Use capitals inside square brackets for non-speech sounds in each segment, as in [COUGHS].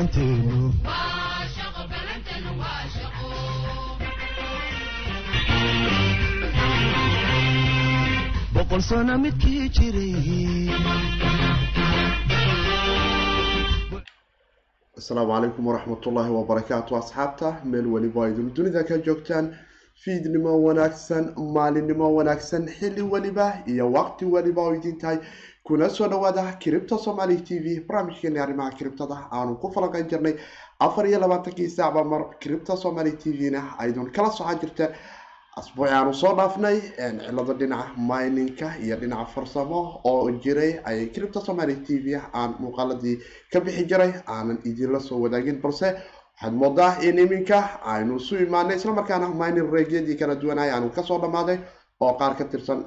balanteenu boqol sano midkii asalaamu calaykum waraxmatullaahi wabarakaatu asxaabta meel weliba idin dunida ka joogtaan fiidnimo wanaagsan maalinimo wanaagsan xilli weliba iyo waqti weliba oo idin tahay kuna soo dhawaada kiribta somaali t v barnaamijkeeni arrimaha kiribtada aanu ku falanqeyn jirnay afar iyo labaatankii saacba mar kiribta somaali t v-na. Aydun kala socon jirteen asbuuci aanu soo dhaafnay cilado dhinaca mininka iyo dhinaca farsamo oo jiray ay kiribta somaali t v aan muuqaaladii ka bixi jiray. Aanan idinla soo wadaagin balse waxaad moodaa in iminka aynu isu imaanay. Islamarkaana minin reegyadii kala duwanay aanu ka soo dhamaaday oo qaar ka tirsan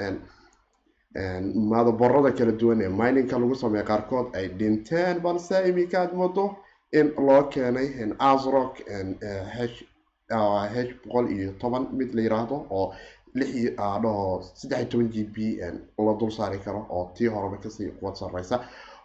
madaborada kala duwan ee mininka lagu sameeya qaarkood ay dhinteen balse iminka aad moodo in loo keenay asrock h boqol iyo toban mid la yiraahdo oo lix dhaho saddex iyo toban g b la dul saari karo oo tii horeba ka sii quwad sareysa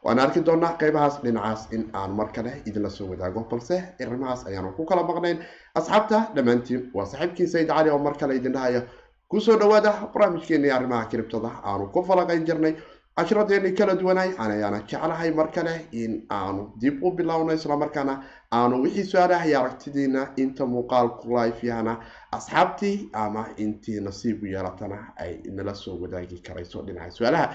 waan arki doonaa qeybahaas dhinacaas in aan mar kale idinla soo wadaago balse arrimahaas ayaanu ku kala maqnayn asxaabta dhammaantiin waa saaxiibkiin sayid cali oo mar kale idin dhahaya ku soo dhawaada barnaamijkeeni arrimaha kiribtada aanu ku falaqayn jirnay cashiradeeni kala duwanay ayaana jeclahay mar kale in aanu dib u bilowno islamarkaana aanu wixii su'aalaha iyo aragtidiina inta muuqaalku life yahana asxaabtii ama intii nasiib u yeelatana ay nala soo wadaagi karayso dhinaca su'aalaha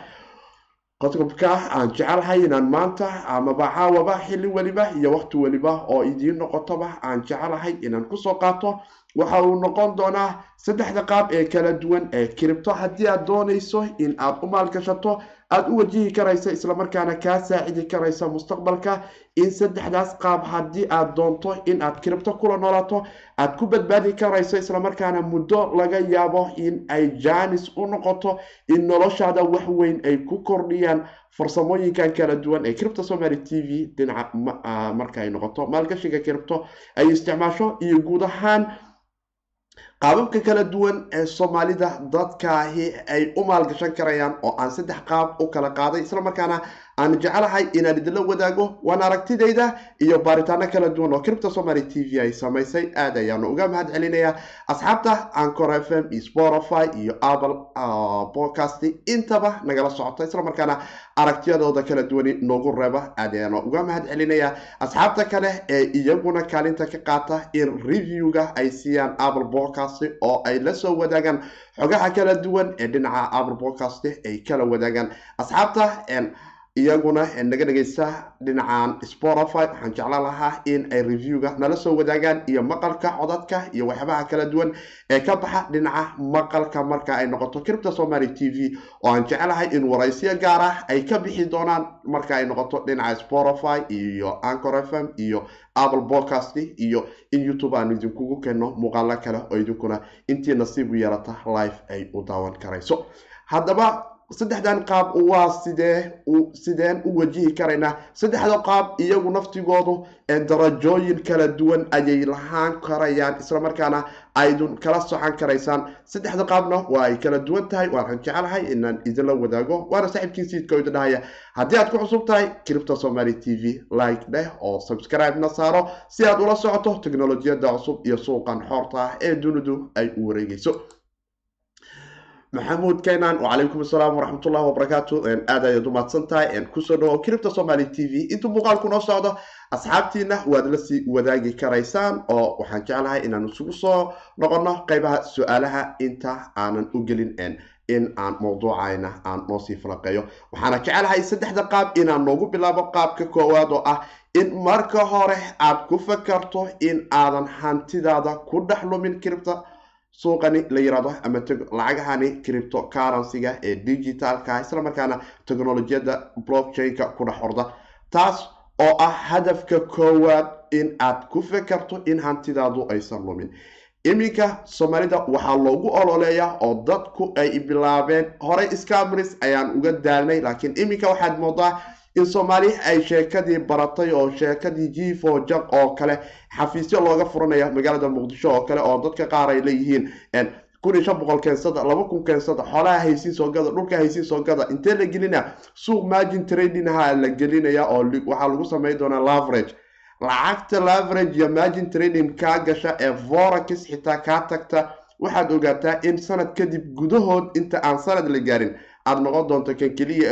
qodobka aan jecelahay inaan maanta amaba caawaba xilli weliba iyo waqti weliba oo idiin noqotoba aan jecelahay inaan ku soo qaato waxa uu noqon doonaa saddexda qaab ee kala duwan ee kiribto. Haddii aad doonayso in aad u maalgashato aada u wajihi karaysa islamarkaana kaa saacidi karaysa mustaqbalka in saddexdaas qaab haddii aad doonto in aad kiribto kula noolaato aad ku badbaadi karayso islamarkaana muddo laga yaabo in ay jaanis u noqoto in noloshaada wax weyn ay ku kordhiyaan farsamooyinkan kala duwan ee kiribta somaali t v. Dhinaca marka ay noqoto maalgashiga kiribto ay isticmaasho iyo guud ahaan qaababka kala duwan ee soomaalida dadkaahi ay u maalgashan karayaan oo aan saddex qaab u kala qaaday islamarkaana aan jecelahay inaan idinla wadaago waana aragtidayda iyo baaritaano kala duwan oo kiribta somaali t v ay samaysay. Aad ayaanu uga mahad celinayaa. Asxaabta ancor f m iyo spotify iyo apple podcast intaba nagala socota islamarkaana aragtiyadooda kala duwani noogu reeba. Aad ayaanu uga mahad celinayaa. Asxaabta kale ee iyaguna kaalinta ka qaata in reviewga ay siiyaan apple podcast oo ay la soo wadaagaan xogaha kala duwan ee dhinaca apple podcast ay kala wadaagaan. Asxaabta iyaguna naga dhegeysta dhinacan spotify. Waxaan jeclaan lahaa in ay reviewga nala soo wadaagaan iyo maqalka codadka iyo waxyaabaha kala duwan ee ka baxa dhinaca maqalka marka ay noqoto kiribta somaali t v. Oo aan jecelahay in waraysyo gaar ah ay ka bixi doonaan marka ay noqoto dhinaca spotify iyo ancor f m iyo apple podcast iyo in youtube aanu idinkugu keenno muuqaalo kale oo idinkuna intii nasiib u yeelata live ay u daawan karayso. Haddaba saddexdan qaab waa sidee sideen u wajihi karaynaa saddexda qaab iyagu naftigoodu darajooyin kala duwan ayay lahaan karayaan islamarkaana aydun kala socan karaysaan. Saddexda qaabna waa ay kala duwan tahay waxaan jecelahay inaan idinla wadaago waana saaxiibkii siidka idin dhahaya. Haddii aad ku cusub tahay kiribta somaali t v like dheh oo subscribe na saaro si aad ula socoto teknolojiyada cusub iyo suuqan xoorta ah ee dunidu ay u wareegeyso maxamuud keynan wacalaykum asalaam waraxmatullahi wabarakaatu aad ayaad umahadsan tahay ku soo dhawo kiribta somaali t v. Intuu muuqaalku noo socdo asxaabtiina waad la sii wadaagi karaysaan oo waxaan jeclahay inaan isugu soo noqono qeybaha su'aalaha inta aanan u gelin in aan mawduucayna aan noo sii falaqeeyo. Waxaana jecelahay saddexda qaab inaan noogu bilaabo qaabka koowaad oo ah in marka hore aad ku fakarto in aadan hantidaada ku dhex lumin kiribta suuqani la yiraahdo ama lacagahani cripto currency-ga ee digitalka islamarkaana technolojiyada blockchain-ka ku dhex orda. Taas oo ah hadafka koowaad in aad ku fekerto in hantidaadu aysan lumin. Iminka soomaalida waxaa loogu ololeeyaa oo dadku ay bilaabeen horey scamris ayaan uga daalnay laakiin iminka waxaad moodaa in soomaali ay sheekadii baratay oo sheekadii jifo jag oo kale xafiisyo looga furanaya magaalada muqdisho oo kale oo dadka qaar ay leeyihiin kun iyo shan boqol keensada laba kun keensada xoolaha haysiin soo gada dhulka haysiin soo gada intee la gelina suuq margin trading ha la gelinaya oo waxaa lagu samayn doonaa laverage lacagta laverage iyo margin trading kaa gasha ee vorax xitaa kaa tagta waxaad ogaataa in sanad kadib gudahood inta aan sanad la gaarin aada noqon doonto kan keliya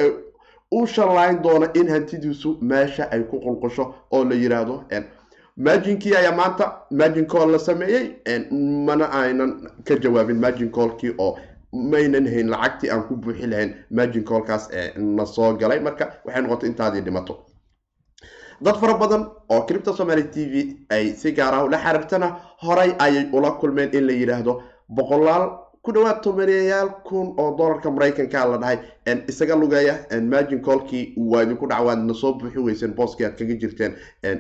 u shallayn doona in hantidiisu meesha ay ku qulqusho oo la yiraahdo marginkii ayaa maanta margin call la sameeyey mana aynan ka jawaabin margin callkii oo maynan hayn lacagtii aan ku buuxi lahayn margin callkaas na soo galay. Marka waxay noqotay intaadii dhimato. Dad fara badan oo cripto somaly t v ay si gaar ah ula xiriirtana horay ayay ula kulmeen in la yidhaahdo boqolaal ku dhawaad tobaneyaal kun oo dollarka maraykanka la dhahay isaga lugeeya margin callkii waa idinku dhacwaadna soo buuxi weyseen booskii aad kaga jirteen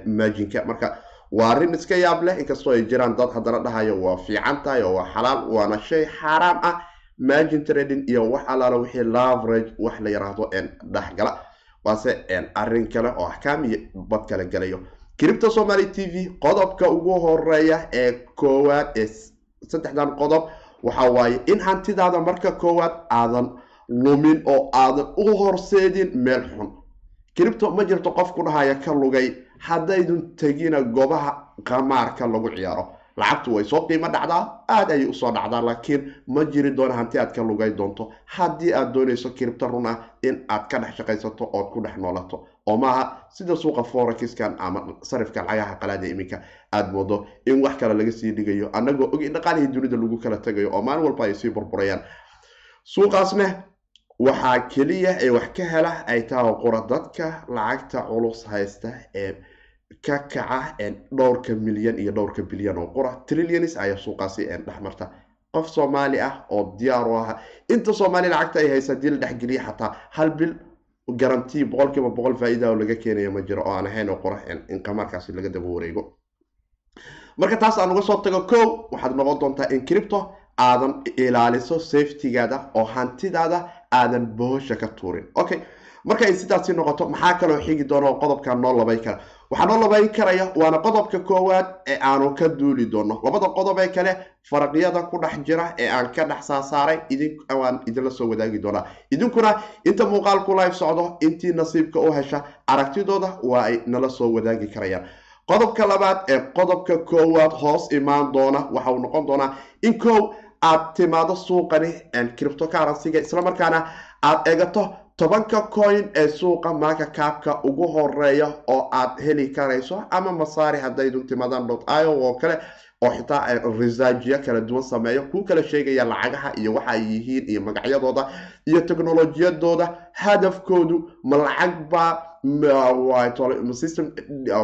marginka marka waa arrin iska yaab leh inkastoo ay jiraan dad haddana dhahayo waa fiican tahay oo waa xalaal waana shay xaaraam ah. Margin trading iyo wax alaala wixii laverage wax la yiraahdo dhexgala. Waase arrin kale oo axkaam iyo bad kale galayo. Cripto somaly t v qodobka ugu horreeya ee koowaad ee saddexdan qodob waxa waaye in hantidaada marka koowaad aadan lumin oo aadan u horseedin meel xun. Cripto ma jirto qof ku dhahaya ka lugay haddaydun tegina goobaha qamaarka lagu ciyaaro. Lacagtu way soo qiimo dhacdaa aada ayay u soo dhacdaa laakiin ma jiri doono hanti aad ka lugay doonto. Haddii aad doonayso kiribto run ah in aad ka dhex shaqaysato ood ku dhex noolato oo maaha sida suuqa forakiskan ama sarifka lacagaha qalaada iminka aada moodo in wax kale laga sii dhigayo annagoo og in dhaqaalihii dunida lagu kala tegayo oo maalin walba ay sii burburayaan. Suuqaasne waxaa keliya ee wax ka hela ay tahay qura dadka lacagta culus haysta ee ka kaca dhowrka milyan iyo dhowrka bilyan oo qura trillions ayaa suuqaasi dhexmarta qof soomaali ah oo diyaar u ah inta soomaali lacagta ay haysa haddii la dhexgeliya xataa hal bil garanti boqolkiiba boqol faa-ida laga keenayo ma jiro oo aan ahayn oo qura in qamaarkaasi laga daba wareego. Marka taas aan uga soo tago kow waxaad noqon doontaa in cripto aadan ilaaliso safetygaada oo hantidaada aadan bohosha ka tuurin. Okay marka ay sidaasi noqoto maxaa kaloo xigi doono qodobka noo labay kara waxaa noo labayn karaya waana qodobka koowaad ee aanu ka duuli doono labada qodob ee kale faraqyada ku dhex jira ee aan ka dhex saasaaray idinwaan idinla soo wadaagi doonaa. Idinkuna inta muuqaalku live socdo intii nasiibka u hesha aragtidooda waa ay nala soo wadaagi karayaan. Qodobka labaad ee qodobka koowaad hoos imaan doona waxa uu noqon doonaa in kow aad timaado suuqani criptocurrencyga islamarkaana aad eegato tobanka coin ee suuqa maaka kaabka ugu horreeya oo aad heli karayso ama masaari haddaydun timaadaan dot io oo kale oo xitaa risaajiyo kala duwan sameeyo kuu kala sheegaya lacagaha iyo waxa ay yihiin iyo magacyadooda iyo teknolojiyadooda. Hadafkoodu ma lacag baa ma system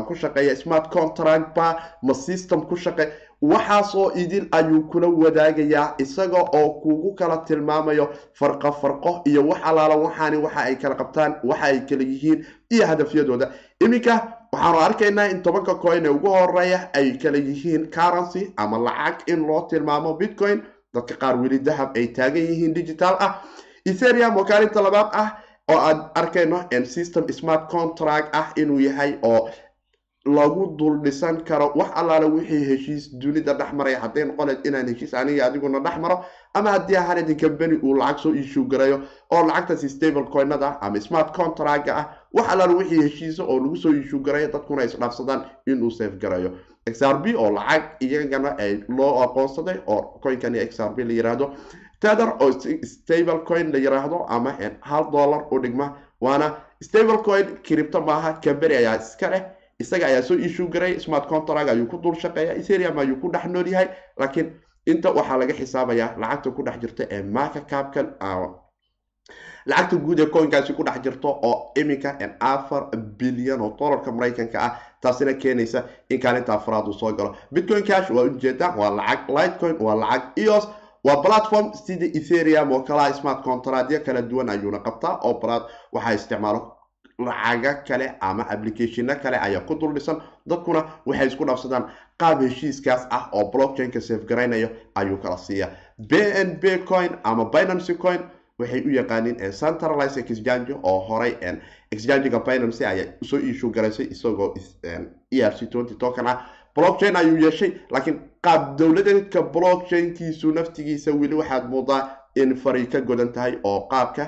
ku shaqeeya smart contract baa ma system ku shaqeey waxaasoo idil ayuu kula wadaagayaa isaga oo kugu kala tilmaamayo farqo farqo iyo wax alaala waxaani waxa ay kala qabtaan waxa ay kala yihiin iyo hadafyadooda. Iminka waxaanu arkaynaa in tobanka coin ee ugu horreeya ay kala yihiin currency ama lacag in loo tilmaamo bitcoin. Dadka qaar weli dahab ay taagan yihiin digital ah. Etherium oo kaalinta labaad ah oo aad arkayno system smart contract ah inuu yahay oo lagu dul dhisan karo wax allaale wixii heshiis dunida dhex maraya hadday noqoneed inaan heshiis aniga adiguna dhex maro ama haddii ahaanedi company uu lacag soo issue garayo oo lacagtaasi stable coinada ama smart contracga ah wax allaale wixii heshiisa oo lagu soo issue garayo dadkuna isdhaafsadaan inuu safe garayo. Xrb oo lacag iyagana ay loo aqoonsaday oo coinkani xrb la yiraahdo. Tether oo stable coin la yiraahdo ama hal dollar u dhigma waana stable coin cripto maaha. Company ayaa iska leh isaga ayaa soo issue garay smart contract ayuu ku dul shaqeeya ethereum ayuu ku dhex nool yahay. Laakiin inta waxaa laga xisaabayaa lacagta ku dhex jirta ee marka capkan lacagta guud ee coinkaasi ku dhex jirto oo iminka afar bilyan oo dollarka maraykanka ah taasina keenaysa in kaalinta afraad uu soo galo. Bitcoin cash waa ujeeda waa lacag lightcoin waa lacag eos waa platform sida ethereum oo kala smart contractyo kala duwan ayuuna qabtaa. Oo balaad waxaa isticmaalo lacaga kale ama applicationo kale ayaa ku dul dhisan dadkuna waxay isku dhaafsadaan qaab heshiiskaas ah oo blockchainka safe garaynayo ayuu kala siiya b n b coin ama binancy coin waxay u yaqaaniin centralize exchange oo horay exchangiga binancy ayaa soo issue garaysay isagoo e r token ah. Blockchain ayuu yeeshay laakiin qaab dowladeedka blockchainkiisu naftigiisa weli waxaad moodaa in fari ka godan tahay oo qaabka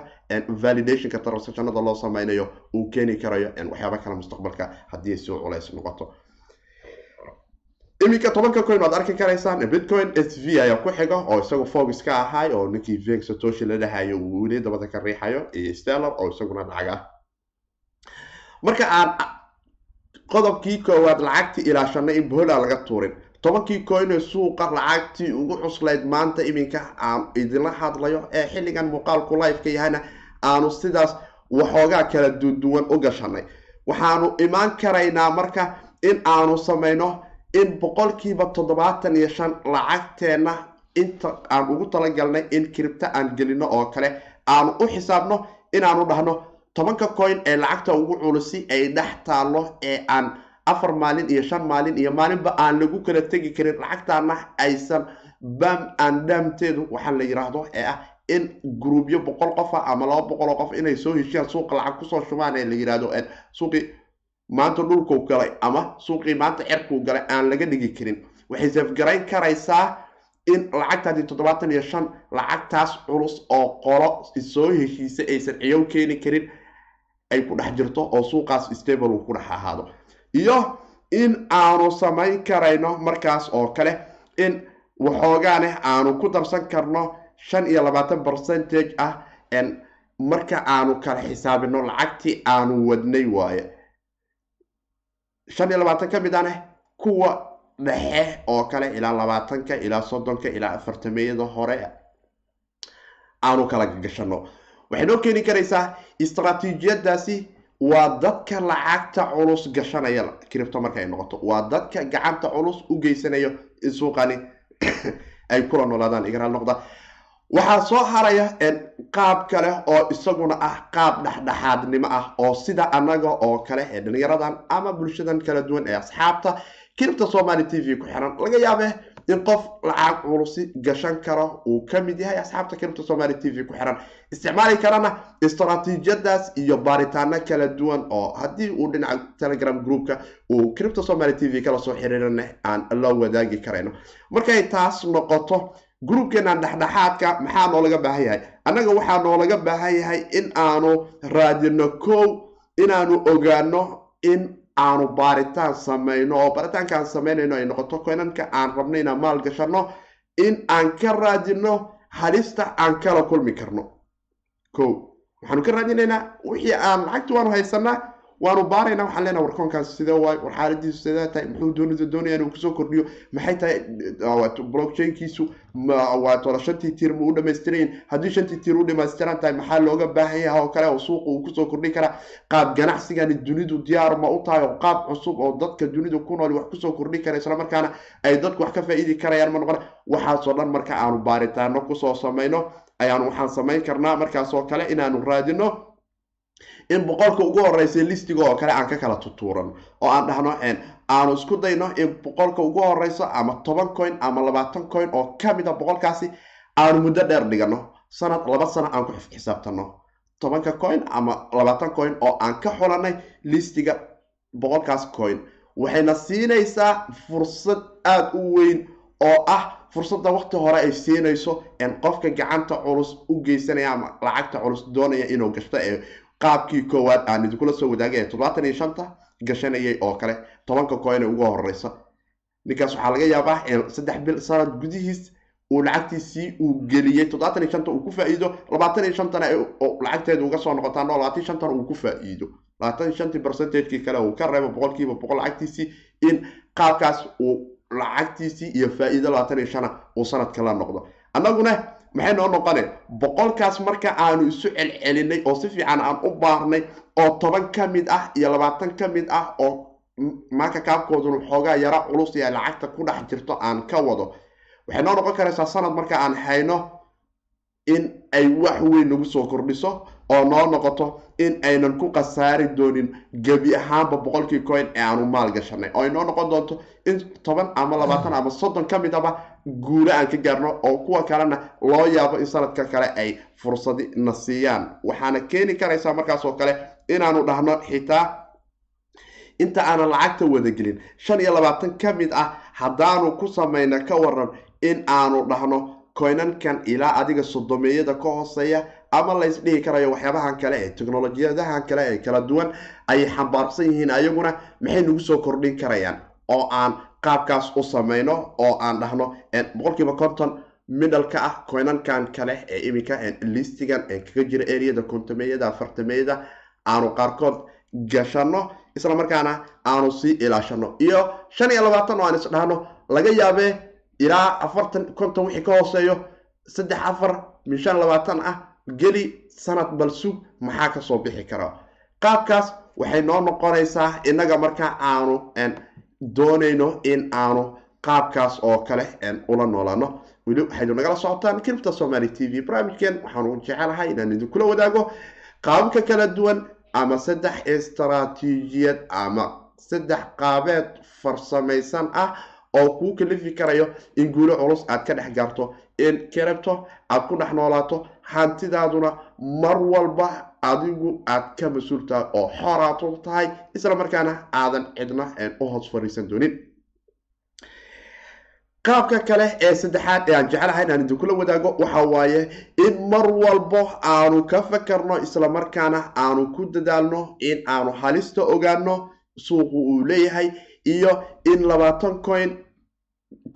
validationka transactionada loo sameynayo uu keeni karayo waxyaaba kale mustaqbalka haddii soo culays noqoto. Iminka tobanka coin waad arki karaysaan bitcoin s v ayaa ku xiga oo isagu fogus ka ahay oo ninkii veg satoshi la dhahayo uu dabada ka riixayo iyo stellar oo isaguna lacag marka aan qodobkii koowaad lacagtii ilaashanay in bohola laga tuurin tobankii coine suuqa lacagtii ugu cuslayd maanta iminka aan idinla hadlayo ee xilligan muuqaalku liveka yahayna aanu sidaas waxoogaa kala duduwan u gashanay waxaanu imaan karaynaa marka in aanu samayno in boqolkiiba toddobaatan iyo shan lacagteenna inta aan ugu talagalnay in kiribto aan gelino oo kale aanu u xisaabno inaanu dhahno tobanka coin ee lacagta ugu culusi ay dhex taallo ee aan afar maalin iyo shan maalin iyo maalinba aan lagu kala tegi karin lacagtaana aysan bam aan dhaamteedu waxaa la yiraahdo ee ah in gruubyo boqol qof ah ama laba boqol oo qof inay soo heshiyaan suuqa lacag ku soo shubaan ee la yiraahdo suuqii maanta dhulkuu galay ama suuqii maanta cerkuu galay aan laga dhigi karin. Waxay safgarayn karaysaa in lacagtaadii toddobaatan iyo shan lacagtaas culus oo qolo soo heshiisa aysan ciyow keeni karin ay ku dhex jirto oo suuqaas stable uu ku dhex ahaado iyo in aanu samayn karayno markaas oo kale in waxoogaaneh aanu ku darsan karno shan iyo labaatan percentage ah marka aanu kala xisaabino lacagtii aanu wadnay waaye. Shan iyo labaatan ka mid aneh kuwa dhexe oo kale ilaa labaatanka ilaa soddonka ilaa afartameyada hore aanu kala gashano waxay noo keeni karaysaa istraatiijiyadaasi waa dadka lacagta culus gashanaya cripto marka ay noqoto. Waa dadka gacanta culus u geysanayo in suuqani [COUGHS] ay kula noolaadaan igaraal noqda. Waxaa soo haraya qaab kale oo isaguna ah qaab dhexdhexaadnimo ah oo sida annaga oo kale ee dhalinyaradan ama bulshadan kala duwan ee asxaabta kiribta somali t v ku xiran. Laga yaabe in qof lacag culusi gashan karo uu ka mid yahay asxaabta kiribta somali t v ku xiran. Isticmaali karana istraatiijiyadaas iyo baaritaano kala duwan oo haddii uu dhinaca telegram groupka uu kiribta somali t v kala soo xiriirana aan la wadaagi karayno. Markay taas noqoto groupkeenan dhexdhexaadka maxaa noolaga baahan yahay? Annaga waxaa noolaga baahan yahay in aanu raadino kow inaanu ogaano in aanu baaritaan samayno oo baaritaankaan samaynayno ay noqoto koynanka aan rabno inaan maal gashano in aan ka raadino halista aan kala kulmi karno. Ko waxaanu ka raadinaynaa wixii aan lacagti waanu haysanaa waanu baaraynaa waxaan leenaha warkoonkaas sidee waay war xaaladiisu sidee tahay muxuu doonida doonaya inuu ku soo kordhiyo? Maxay tahay blockchainkiisu waa shantii tiir ma u dhamaystirayin haddii shantii tiir u dhamaystiran tahay maxaa looga baahan yahay oo kale oo suuqa uu ku soo kordhin karaa? Qaab ganacsigani dunidu diyaar ma u tahay oo qaab cusub oo dadka dunidu ku nool wax ku soo kordhin kara isla markaana ay dadku wax ka faa'iidi karayaan ma noqon waxaasoo dhan marka aanu baaritaano ku soo samayno ayaanu waxaan samayn karnaa markaasoo kale inaanu raadino in boqolka ugu horeysa listiga oo kale aan ka kala tutuurano oo aan dhahno aanu isku dayno in boqolka ugu horeyso ama toban coin ama labaatan coin oo ka mid a boqolkaasi aanu muddo dheer dhigano. Sanad laba sano aan ku xisaabtano tobanka coin ama labaatan coin oo aan ka xulanay listiga boqolkaas coin. Waxayna siinaysaa fursad aada u weyn oo ah fursadda waqti hore ay siinayso qofka gacanta culus u geysanaya ama lacagta culus doonaya inuu gashto ee qaabkii koowaad aan idinkula soo wadaagay ee toddobaatan iyo shanta gashanayay oo kale. Tobanka coin ugu horeysa ninkaas waxaa laga yaabaa saddex bil sanad gudihiis uu lacagtiisii uu geliyey toddobaatan iyo shanta uu ku faa-iido. Labaatan iyo shantana lacagteeda uga soo noqotaan. Oo labaatan iyo shantana uu ku faa-iido. Labaatan iyo shantii percentagekii kale uu ka reebo boqolkiiba boqol lacagtiisii in qaabkaas uu lacagtiisii iyo faa-iido labaatan iyo shana uu sanadka la noqdo. Annaguna maxay noo noqone boqolkaas marka aanu isu celcelinay oo si fiican aan u baarnay oo toban ka mid ah iyo labaatan ka mid ah oo maaka kaabkooduna xoogaa yara culus iyo lacagta ku dhex jirto aan ka wado. Waxay noo noqon karaysaa sanad marka aan hayno in ay wax weyn nagu soo kordhiso oo noo noqoto in aynan ku khasaari doonin gebi ahaanba boqolkii coin ee aanu maal gashanay. Oo ay noo noqon doonto in toban ama labaatan ama soddon ka mid aba guuro aan ka gaarno oo kuwa kalena loo yaabo in sanadka kale ay fursadi na siiyaan. Waxaana keeni karaysaa markaas oo kale inaanu dhahno xitaa inta aanan lacagta wadagelin shan iyo labaatan ka mid ah haddaanu ku samayna ka waran in aanu dhahno coynankan ilaa adiga sodomeeyada ka hooseeya ama lays dhihi karayo waxyaabahan kale ee teknolojiyadahan kale ee kala duwan ayay xambaarsan yihiin ayaguna maxay nagu soo kordhin karayaan oo aan qaabkaas u sameyno oo aan dhahno boqolkiiba konton middleka ah coinankan kale ee iminka listigan kaga jira areada kontameeyada afartameeyada aanu qaarkood gashano isla markaana aanu sii ilaashano iyo shan iyo labaatan oo aan isdhahno laga yaabee ilaa afartan konton wixii ka hooseeyo saddex afar min shan labaatan ah geli sanad balsug maxaa ka soo bixi kara? Qaabkaas waxay noo noqonaysaa innaga markaa aanu doonayno in aanu qaabkaas oo kale ula noolano weli waxaynu nagala socotaan kiribta somaali t v barnaamijkeen waxaanu jecelahay inaan idinkula wadaago qaababka kala duwan ama saddex istaraatiijiyad ama saddex qaabeed farsamaysan ah oo kuu kalifi karayo in guulo culus aad ka dhex gaarto in kiribto aad ku dhex noolaato hantidaaduna mar walba adigu aad ka mas'uul tahay oo xoraatu tahay isla markaana aadan cidna u hoos fariisan doonin. Qaabka kale ee saddexaad ee aan jecelahay inaan idinkula wadaago waxa waaye in mar walbo aanu ka fakarno isla markaana aanu ku dadaalno in aanu halista ogaano suuqu uu leeyahay iyo in labaatan coin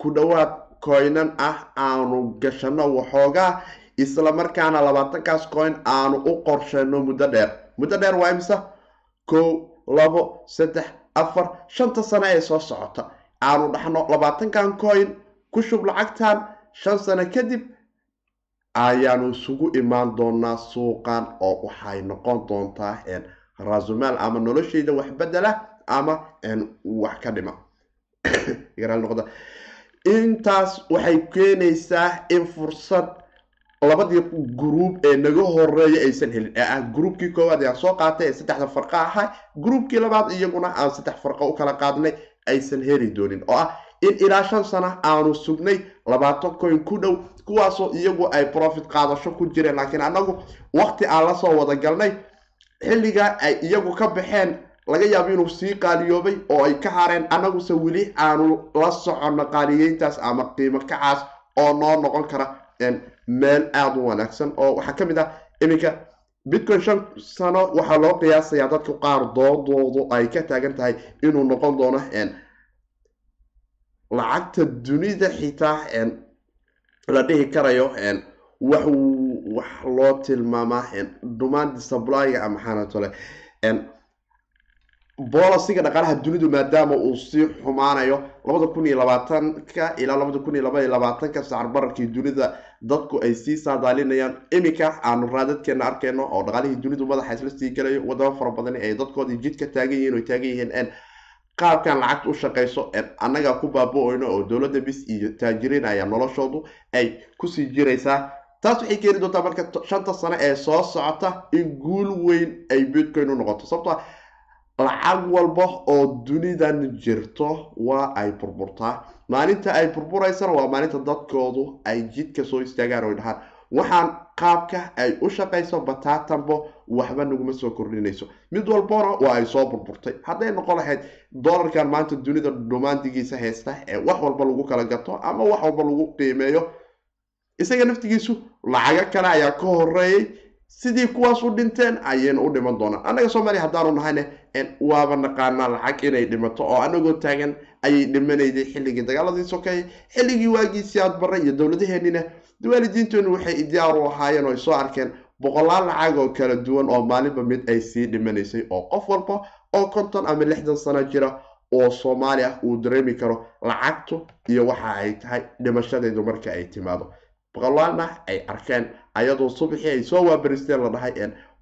ku dhowaad coinan ah aanu gashano waxoogaa isla markaana labaatankaas coin aanu u qorsheyno muddo dheer. Muddo dheer waa imse kow labo saddex afar shanta sano ee soo socota. Aanu dhaxno labaatankan coin ku shub lacagtan shan sano kadib ayaanu isugu imaan doonaa suuqan oo waxay noqon doontaa rasumaal ama nolosheyda wax bedela ama wax ka dhima. [COUGHS] Intaas waxay keenaysaa in fursad labadii gruub ee naga horreeya aysan helin. Ee ah gruubkii koowaad ee aan soo qaatay ee saddexda farqa ahaa gruubkii labaad iyaguna aan saddex farqa u kala qaadnay aysan heli doonin. Oo ah in ilaa shan sana aanu sugnay labaatan coin ku dhow kuwaasoo iyagu ay profit qaadasho ku jireen. Laakiin annagu waqti aan la soo wada galnay xilliga ay iyagu ka baxeen laga yaabo inuu sii qaaliyoobay oo ay ka hareen annaguse weli aanu la soconno qaaliyeyntaas ama qiimo kacaas oo noo noqon kara meel aada u wanaagsan oo waxaa ka mid ah iminka bitcoin shan sano. Waxaa loo qiyaasayaa dadka qaar doodoodu ay ka taagan tahay inuu noqon doono lacagta dunida xitaa la dhihi karayo wax wax loo tilmaamaa demand supplyga maxaana tole bolisiga dhaqaalaha dunidu maadaama uu sii xumaanayo labada kun iyo labaatanka ilaa labada kun iyo laba labaatanka sacar bararkii dunida dadku ay sii saadaalinayaan. Iminka aanu raadadkeena arkeyno oo dhaqaalihii dunidu madaxa isla sii galayo wadamo fara badani ay dadkoodii jidka taagan yihiin o taagan yihiin qaabkan lacagta u shaqayso annaga ku baaba-oyno oo dowladda bis iyo taajiriin ayaa noloshoodu ay ku sii jiraysaa. Taas waxay keeni doontaa marka shanta sano ee soo socota in guul weyn ay bitcoin u noqoto sababto lacag walba oo dunidan jirto waa ay burburtaa maalinta ay burburaysana waa maalinta dadkoodu ay jidka soo istaagaan oy dhahaan waxaan qaabka ay u shaqayso bataatanbo waxba naguma soo kordhinayso. Mid walbona waa ay soo burburtay. Hadday noqon lahayd dolarkan maanta dunida dhumaandigiisa haysta ee wax walba lagu kala gato ama wax walba lagu qiimeeyo isaga naftigiisu lacago kale ayaa ka horeeyey sidii kuwaas u dhinteen ayayna u dhiman doonaan. Annaga soomaaliya haddaanu nahayne waaba naqaanaa lacag inay dhimato oo anagoo taagan ayay dhimanayday xilligii dagaaladii sokeeye xilligii waagiisii aad barre iyo dowladaheenina waalidiinteenu waxay diyaar u ahaayeen oo ay soo arkeen boqolaal lacag oo kala duwan oo maalinba mid ay sii dhimanaysay oo qof walba oo konton ama lixdan sano jira oo soomaali ah uu dareemi karo lacagtu iyo waxa ay tahay dhimashadeedu marka ay timaado. Boqolaalna ay arkeen ayadoo subaxii ay soo waabaristeen la dhahay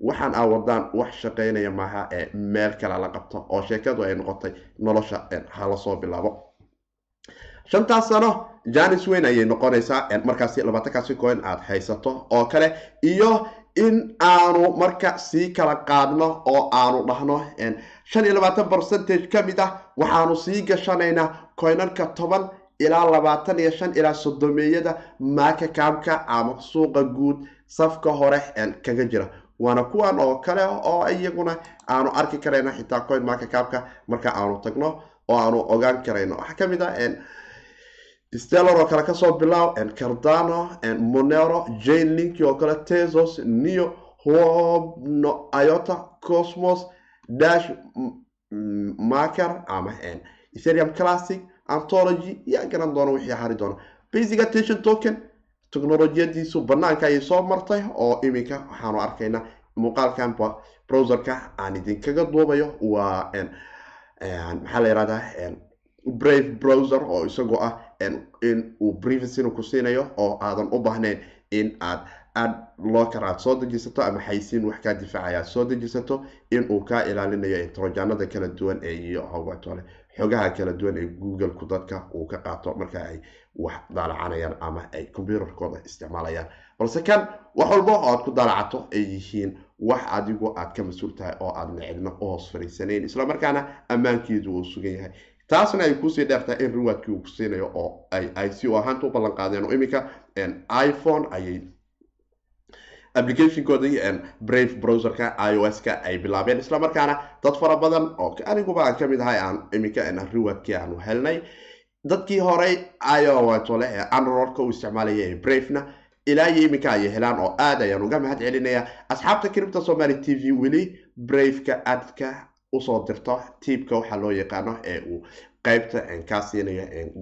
waxaan aa wadaan wax shaqaynaya maaha ee meel kale la qabto oo sheekadu ay noqotay nolosha hala soo bilaabo. Shantaas sano janis weyn ayay noqonaysaa markaasi labaatankaasi coin aad haysato oo kale iyo in aanu marka sii kala qaadno oo aanu dhahno shan iyo labaatan percentage ka mid ah waxaanu sii gashanaynaa coinanka toban ilaa labaatan iyo shan ilaa sodomeeyada maaka kaabka ama suuqa guud safka hore kaga jira. Waana kuwan oo kale oo iyaguna aanu arki karayno xitaa coin maaka kaabka marka aanu tagno oo aanu ogaan karayno. Waxaa ka mid ah stellar oo kale ka soo bilaaw cardano monero jane linki oo kale tesos neo hobno iota cosmos dash maker ama ethereum classic antology yaa garan doona wixii hari doona. Basic attention token. Teknolojiyadiisu banaanka ayay soo martay oo iminka waxaanu arkaynaa muuqaalkan browserka aan idinkaga duubayo waa maxaa la yihahdaa brave browser oo isagoo ah in uu privacyna ku siinayo oo aadan u baahnayn in aad aad locker aad soo dejisato ama xaysiin wax kaa difaacaya aad soo dejisato in uu kaa ilaalinayo introjanada kala duwan ee iyo hawatole xogaha kala duwan ee google-ku dadka uu ka qaato marka ay wax daalacanayaan ama ay computerkooda isticmaalayaan. Balse kan wax walba oo aad ku daalacato ay yihiin wax adigu aad ka mas'uul tahay oo aadna cidna u hoos fariisanayn islamarkaana ammaankeedu uu sugan yahay. Taasna ay ku sii dheertahay in riwaadkii uu ku siinayo oo ay si u ahaanta u ballan qaadeen oo iminka iphone ayay applicationkoodii brave browserka i o s-ka ay bilaabeen. Islamarkaana dad fara badan oo aniguba aan ka mid ahay aan iminka riwaadkii aanu helnay dadkii horey iotole ee androidka u isticmaalaya bravena. Ilaa iyo iminka ayay helaan oo aad ayaan uga mahad celinaya. Asxaabta cripta somaly t v weli braveka adka u soo dirto tiibka waxaa loo yaqaano ee uu qeybta kaa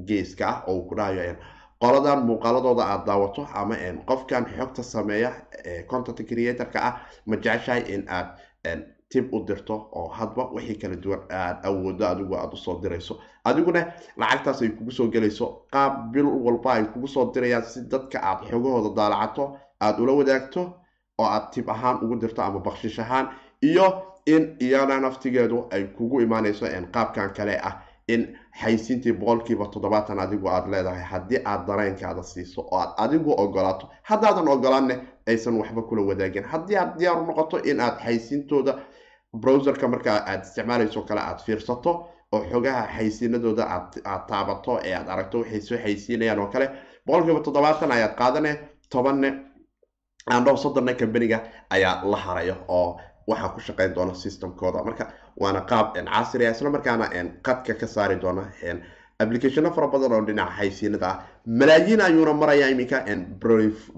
geeska ah oo uu ku dhahayo qoladan muuqaaladooda aada daawato ama qofkan xogta sameeya content creatorka ah ma jeceshahay in aad tib u dirto oo hadba wixii kala duwan aad awoodo adigu aada u soo dirayso. Adiguna lacagtaas ay kugu soo gelayso qaab bil walba ay kugu soo dirayaan si dadka aada xogahooda daalacato aada ula wadaagto oo aad tib ahaan ugu dirto ama bakshish ahaan iyo in iyana naftigeedu ay kugu imaanayso qaabkan kale ah in xaysiintii boqolkiiba toddobaatan adigu aada leedahay haddii aad dareenkaada siiso oo aad adigu ogolaato haddaadan ogolaanne aysan waxba kula wadaagin. Haddii aad diyaaru noqoto in aad xaysiintooda browserka markaa aada isticmaalayso kale aada fiirsato oo xogaha xaysiinadooda aad taabato ee aad aragto waxay soo xaysiinayaan oo kale boqolkiiba toddobaatan ayaad qaadane tobanne andhow soddonna kambaniga ayaa la harayo oo waxaa ku shaqeyn doona systemkooda. Marka waana qaab casri ah isla markaana qadka ka saari doona applicationo fara badan oo dhinaca xaysiinada ah. Malaayiin ayuuna maraya iminka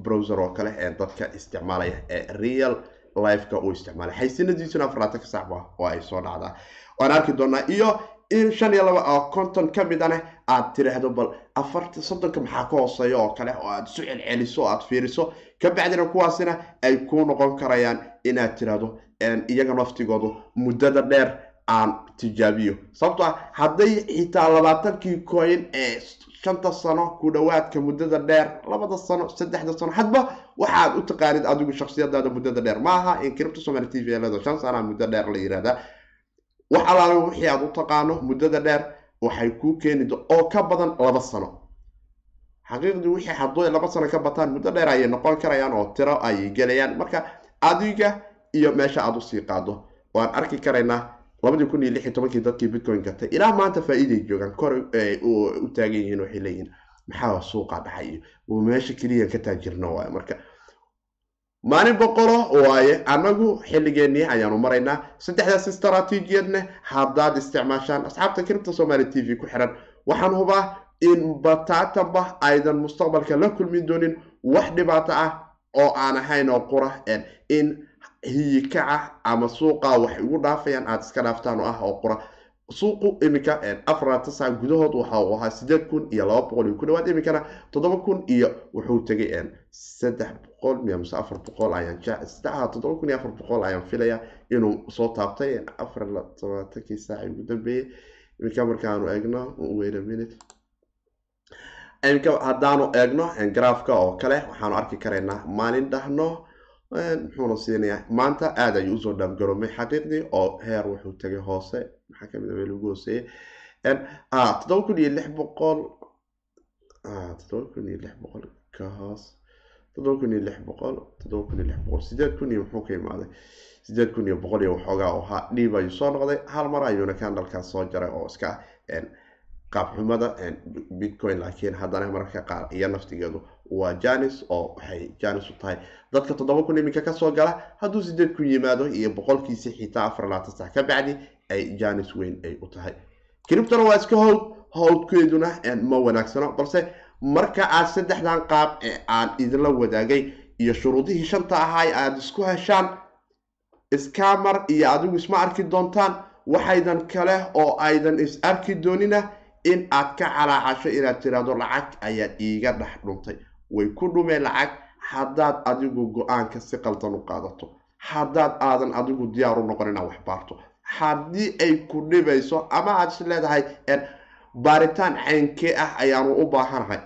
browser oo kale dadka isticmaalaya ee real lifeka uu isticmaalay. Xaysiinadiisuna afarlaatanka sacba oo ay soo dhacdaa. Waan arki doonaa iyo in shan iyo laba oo konton ka mid ane aad tiraahdo bal afarta soddonka maxaa ka hooseeya oo kale oo aada isu celceliso o aada fiiriso kabacdina kuwaasina ay ku noqon karayaan inaad tiraahdo iyaga naftigoodu muddada dheer aan tijaabiyo. Sababto ah hadday xitaa labaatankii coin ee shanta sano ku dhowaadka muddada dheer labada sano saddexda sano hadba waxaad u taqaanid adigu shaksiyadaada muddada dheer. Maaha in cripto somaly t v leedo shan sana muddo dheer la yihahdaa wax alaala wixii aad u taqaano muddada dheer waxay kuu keeni oo ka badan laba sano. Xaqiiqdii wixii hadduu laba sano ka bataan muddo dheer ayay noqon karayaan oo tiro ayay gelayaan. Marka adiga iyo meesha aada u sii qaado waan arki karaynaa labadii kun iyo lix iyo tobankii dadkii bitcoin gatay ilaa maanta faa-iiday joogaan kor u taagan yihiin waxay leeyihiin maxaa suuqa dhacay? Meesha keliya ka taajirno waay. Marka maalin boqolo waaye annagu xilligeenii ayaanu maraynaa saddexdaas istaraatiijiyadne haddaad isticmaashaan asxaabta cripta somaly t v ku xiran. Waxaan hubaa in bataatanba aydan mustaqbalka la kulmi doonin wax dhibaato ah oo aan ahayn oo qura in hiyikaca ama suuqa wax igu dhaafayaan aada iska dhaaftaan oo ah oo qura suuqu iminka afarata sac gudahood waxa uu ahaa sideed kun iyo laba boqol iyo ku dhawaad iminkana toddoba kun iyo wuxuu tegay saddex boqol miya mise afar boqol ayaan saddexa toddoba kun iyo afar boqol ayaan filaya inuu soo taabtay afar labaatankii saaci ugu dambeeyey iminka markaanu eegno wait a minute. Iminka haddaanu eegno grafka oo kale waxaanu arki karaynaa maalin dhahno. Muxuuna siinayaa maanta aada ayuu u soo dhaafgaroomay xaqiiqdii oo heer wuxuu tegay hoose. Maxaa ka mid a meel ugu hooseeyey toddoba kun iyo lix boqol toddoba kun iyo lix boqol ka hoos toddoba dhiib ayuu soo noqday. Hal mar ayuuna kandalkaas soo jaray oo iska qaabxumada bitcoin laakiin haddana mararka qaar iyo naftigeedu waa janis oo waxay janis u tahay. Dadka toddoba kun iminka ka soo gala hadduu sideed kun yimaado iyo boqolkiisi xitaa afar labaatan sax ka bacdi ay janis weyn ay u tahay. Criptona waa iska howd howdkeeduna ma wanaagsano balse marka aad saddexdan qaab ee aan idinla wadaagay iyo shuruudihii shanta ahaa aada isku heshaan scamar iyo adigu isma arki doontaan waxaydan kale oo aydan is arki doonina in aad ka calaacasho inaad tiraahdo lacag ayaad iiga dhex dhuntay. Way ku dhumeen lacag haddaad adigu go'aanka si qaldan u qaadato. Haddaad aadan adigu diyaar u noqon inaad wax baarto. Haddii ay ku dhibayso ama aad is leedahay baaritaan caynkee ah ayaanu u baahanahay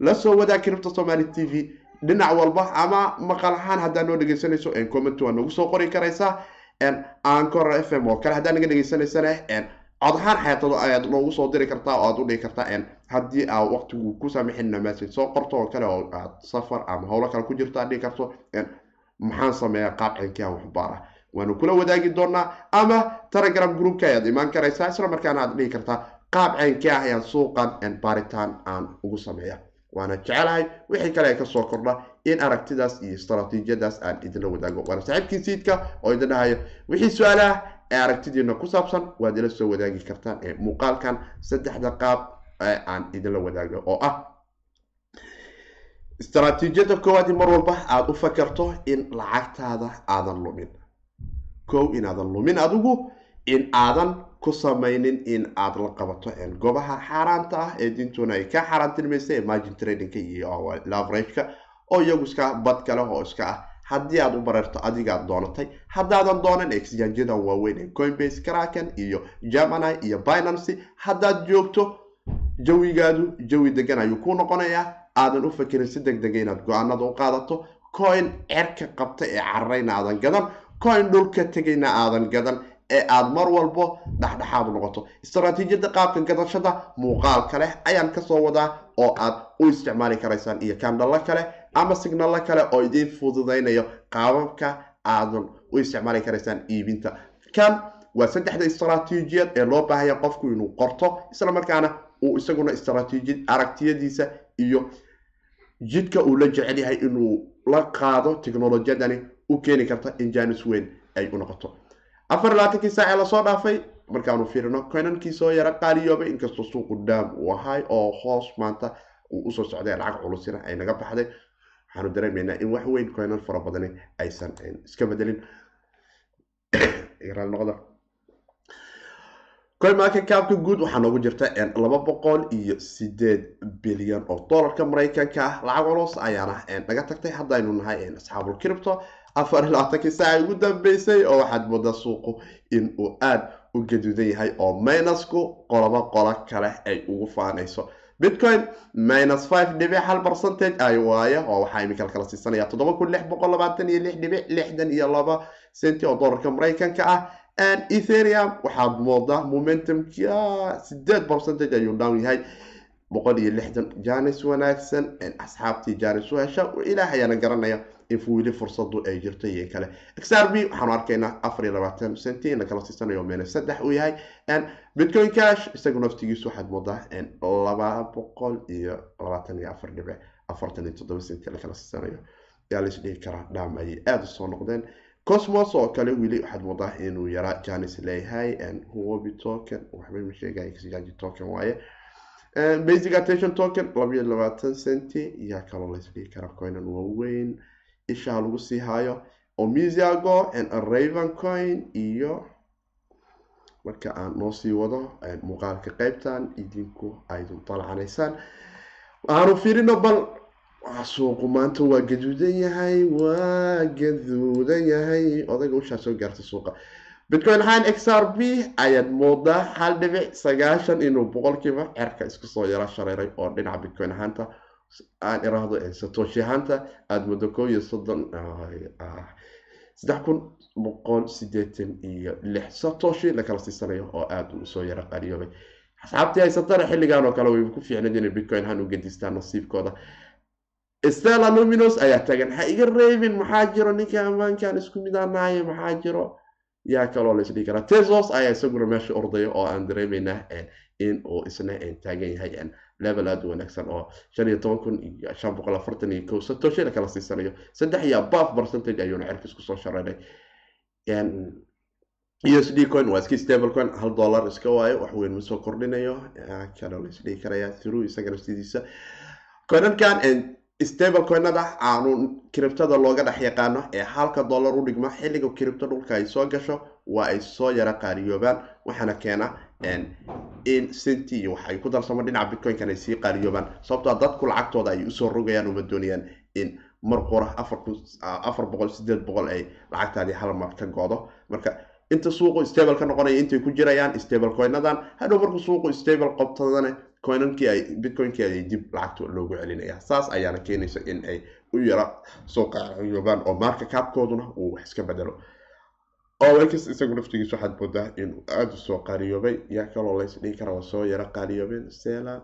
la soo wadaag kiribta somaali t v. Dhinac walba ama maqal ahaan haddaad noo dhegeysanayso comment waa nagu soo qori karaysaa ancor f m oo kale haddaad naga dhegeysanaysana cod ahaan xeetado ayaad noogu soo diri kartaa oo aad u dhigi kartaa. Haddii aa waqtigu ku saamixinna message soo qorto oo kale oo aad safar ama howlo kale ku jirto aad dhigi karto maxaan sameeyaa qaab caynkee ah waxbaara waanu kula wadaagi doonaa ama telegram groupka ayaad imaan karaysaa isla markaana aad dhihi kartaa. Qaab ah ayaan suuqan baaritaan aan ugu sameeya waana jecelahay wixii kale ka soo kordha in aragtidaas iyo istraatiijiyadaas aan idinla wadaago. Waana saaxiibkii siidka oo idin dhahayo. Wixii su'aalaha ee aragtidiina ku saabsan waad ila soo wadaagi kartaan ee muuqaalkan saddexda qaab ee aan idinla wadaago oo ah. Istraatiijiyada koowaad in mar walba aada u fakarto in lacagtaada aadan lumin. Kow inaadan lumin adigu in aadan ku samaynin in aada la qabato goobaha xaaraanta ah ee diintuna ay ka xaaraantilmaysa ee margin tradingka iyo lavrageka oo iyagu iska bad kale oo iska ah haddii aad u bareerto adigaad doonatay haddaadan doonan exjanjadan waaweyn ee coinbase kraken iyo germany iyo binancy haddaad joogto jawigaadu jawi degan ayuu ku noqonayaa. Aadan u fakerin si deg dega inaad go'aanada u qaadato. Coin cerka qabta ee cararayna aadan gadan. Coin dhulka tegayna aadan gadan ee aada mar walbo dhexdhexaad noqoto. Istraatiijiyada qaabka gadashada muuqaalka leh ayaan ka soo wadaa oo aad u isticmaali karaysaan iyo kandhalo kale ama signalo kale oo idiin fududaynayo qaababka aadan u isticmaali karaysaan iibinta. Kan waa saddexda istraatiijiyad ee loo baahaya qofku inuu qorto isla markaana uu isaguna istraatiijiyad aragtiyadiisa iyo jidka uu la jecel yahay inuu la qaado technolojiyadani u keeni karta in janis weyn ay u noqoto afar labaatankii saac ee la soo dhaafay markaanu fiirino coinankii soo yara qaaliyoobay inkastoo suuqu daam uu ahay oo hoos maanta uu u soo socday lacag culusina ay naga baxday. Waxaanu dareemaynaa in wax weyn coinan fara badani aysan iska bedelin. [COUGHS] Noqda. Coin market capka guud waxaa noogu jirta laba boqol iyo sideed bilyan oo dollarka maraykanka ah. Lacag culus ayaana naga tagtay. Haddaynu nahay asxaabul cripto afar iyo labaatankii saaca ugu dambeysay oo waxaad moodaa suuqu in uu aada u gaduudan yahay oo minusku qolobo qolo kale ay ugu faanayso. Bitcoin minus five dhibic hal percentage ay waaye oo waxaa imika kala siisanaya toddoba kun lix boqol labaatan iyo lix dhibic lixdan iyo laba centi oo dollarka maraykanka ah. Etherium waxaad moodaa momentumka sideed percentage ayuu down yahay. Boqol iyo lixdan janis wanaagsan asxaabtii janis u hesha ilaah ayaana garanaya in weli fursadu ay jirto iyo kale. Xrb waxaanu arkaynaa afar iyo labaatan centi in lakala siisanayo meel saddex uu yahay. Bitcoin cash isagu naftigiisu waxaad moodaa laba boqol iyo labaatan iyo afar dhibic afartan iyo toddoba centi lakala siisanayo. Yaa lais dhihi karaa dham ayay aada u soo noqdeen. Cosmos oo kale weli waxaad moodaa inuu yaraa janis leeyahay huobi token waxbay ma sheegaya xjaji token waaye. Basic attention token labayo labaatan centi yaa kaloo lais dhihi karaa coinan waaweyn ishaa lagu sii haayo omisiago raven coin iyo marka aan noo sii wado muuqaalka qeybtan idinku aydun dalcanaysaan waxaanu fiirino bal suuqu maanta waa gaduudan yahay waa gaduudan yahay. Odayga ushaa soo gaartay suuqa. Bitcoin ahaan x r b ayaad moodaa hal dhibic sagaashan inuu boqolkiiba cerka isku soo yara shareeray oo dhinaca bitcoin ahaanta aan iraahdo satoshi ahaanta aada muddo koo iyo soddon saddex kun boqol sideetan iyo lix. Satoshi lakala siisanayo oo aada u soo yara qaaliyoobay asxaabtii haysatana xilligan oo kale way ku fiicnayd inay bitcoin ahaan u gedistaan nasiibkooda. Stella luminos ayaa tagan ha iga reebin maxaa jiro? Ninka ammaankan isku midaanahay maxaa jiro yaa kaloo la isdhihi karaa. Tesos ayaa isaguna meesha ordaya oo aan dareemeynaa in uu isna taagan yahay level aada u wanaagsan oo shan iyo toban kun iyo shan boqol afartan iyo kow satoshi la kala siisanayo saddex iyo abaf percentage ayuuna cerka isku soo shareeray u s d coin waa iska stable coin hal dollar iska waayo wax weyn ma soo kordhinayo. Kaloo la isdhihi karaya through isagana sidiisa. Coinankan stable coinada aanu kiribtada looga dhex yaqaano ee halka dollar u dhigma xilliga kiribto dhulka ay soo gasho waa ay soo yara qaariyoobaan waxaana keena in centi iyo wax ay ku darsamo dhinaca bitcoin-kan ay sii qaaliyoobaan sababtoo dadku lacagtooda ay u soo rogayaan uma doonayaan in mar qura afar boqol sideed boqol ay lacagtaadii hal mar ka go-do. Marka inta suuqu stable ka noqonaya intay ku jirayaan stable coinadan hadhow markuu suuqu stable qobtadana coinankii ay bitcoinkii ay dib lacagta loogu celinaya. Saas ayaana keenaysa in ay u yara soo qaaliyoobaan oo marka kaabkooduna uu wax iska bedelo. Olx isagu naftigiisa waxaad moodaa inuu aada u soo qaaliyoobay yaa kaloo lays dhihi kara waa soo yara qaaliyoobeen sela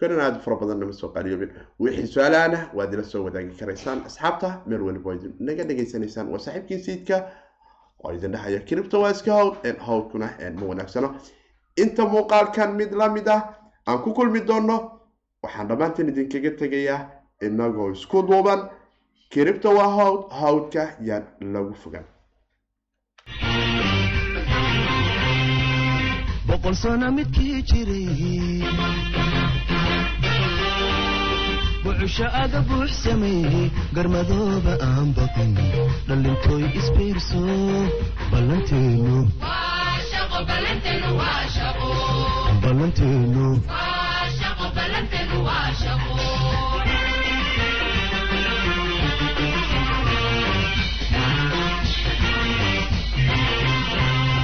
kanan aada fara badanna ma soo qaaliyoobeen. Wixii su'aalahana waad ila soo wadaagi karaysaan. Asxaabta meel waliba waad naga dhegaysanaysaan. Waa saaxiibkii sayidka oo idin dhahaya kiribta waa iska hawd hawdkuna ma wanaagsano. Inta muuqaalkan mid la mid ah aan ku kulmi doono waxaan dhammaanteen idinkaga tegayaa inagoo isku duuban. Kiribta waa hawd hawdka yaan lagu fogaan boqol sano midkii jiray. Bucusho aga buux sameeyey garmadooba aan baqin dhalintooy isbiirso ballanteenu ballanteenu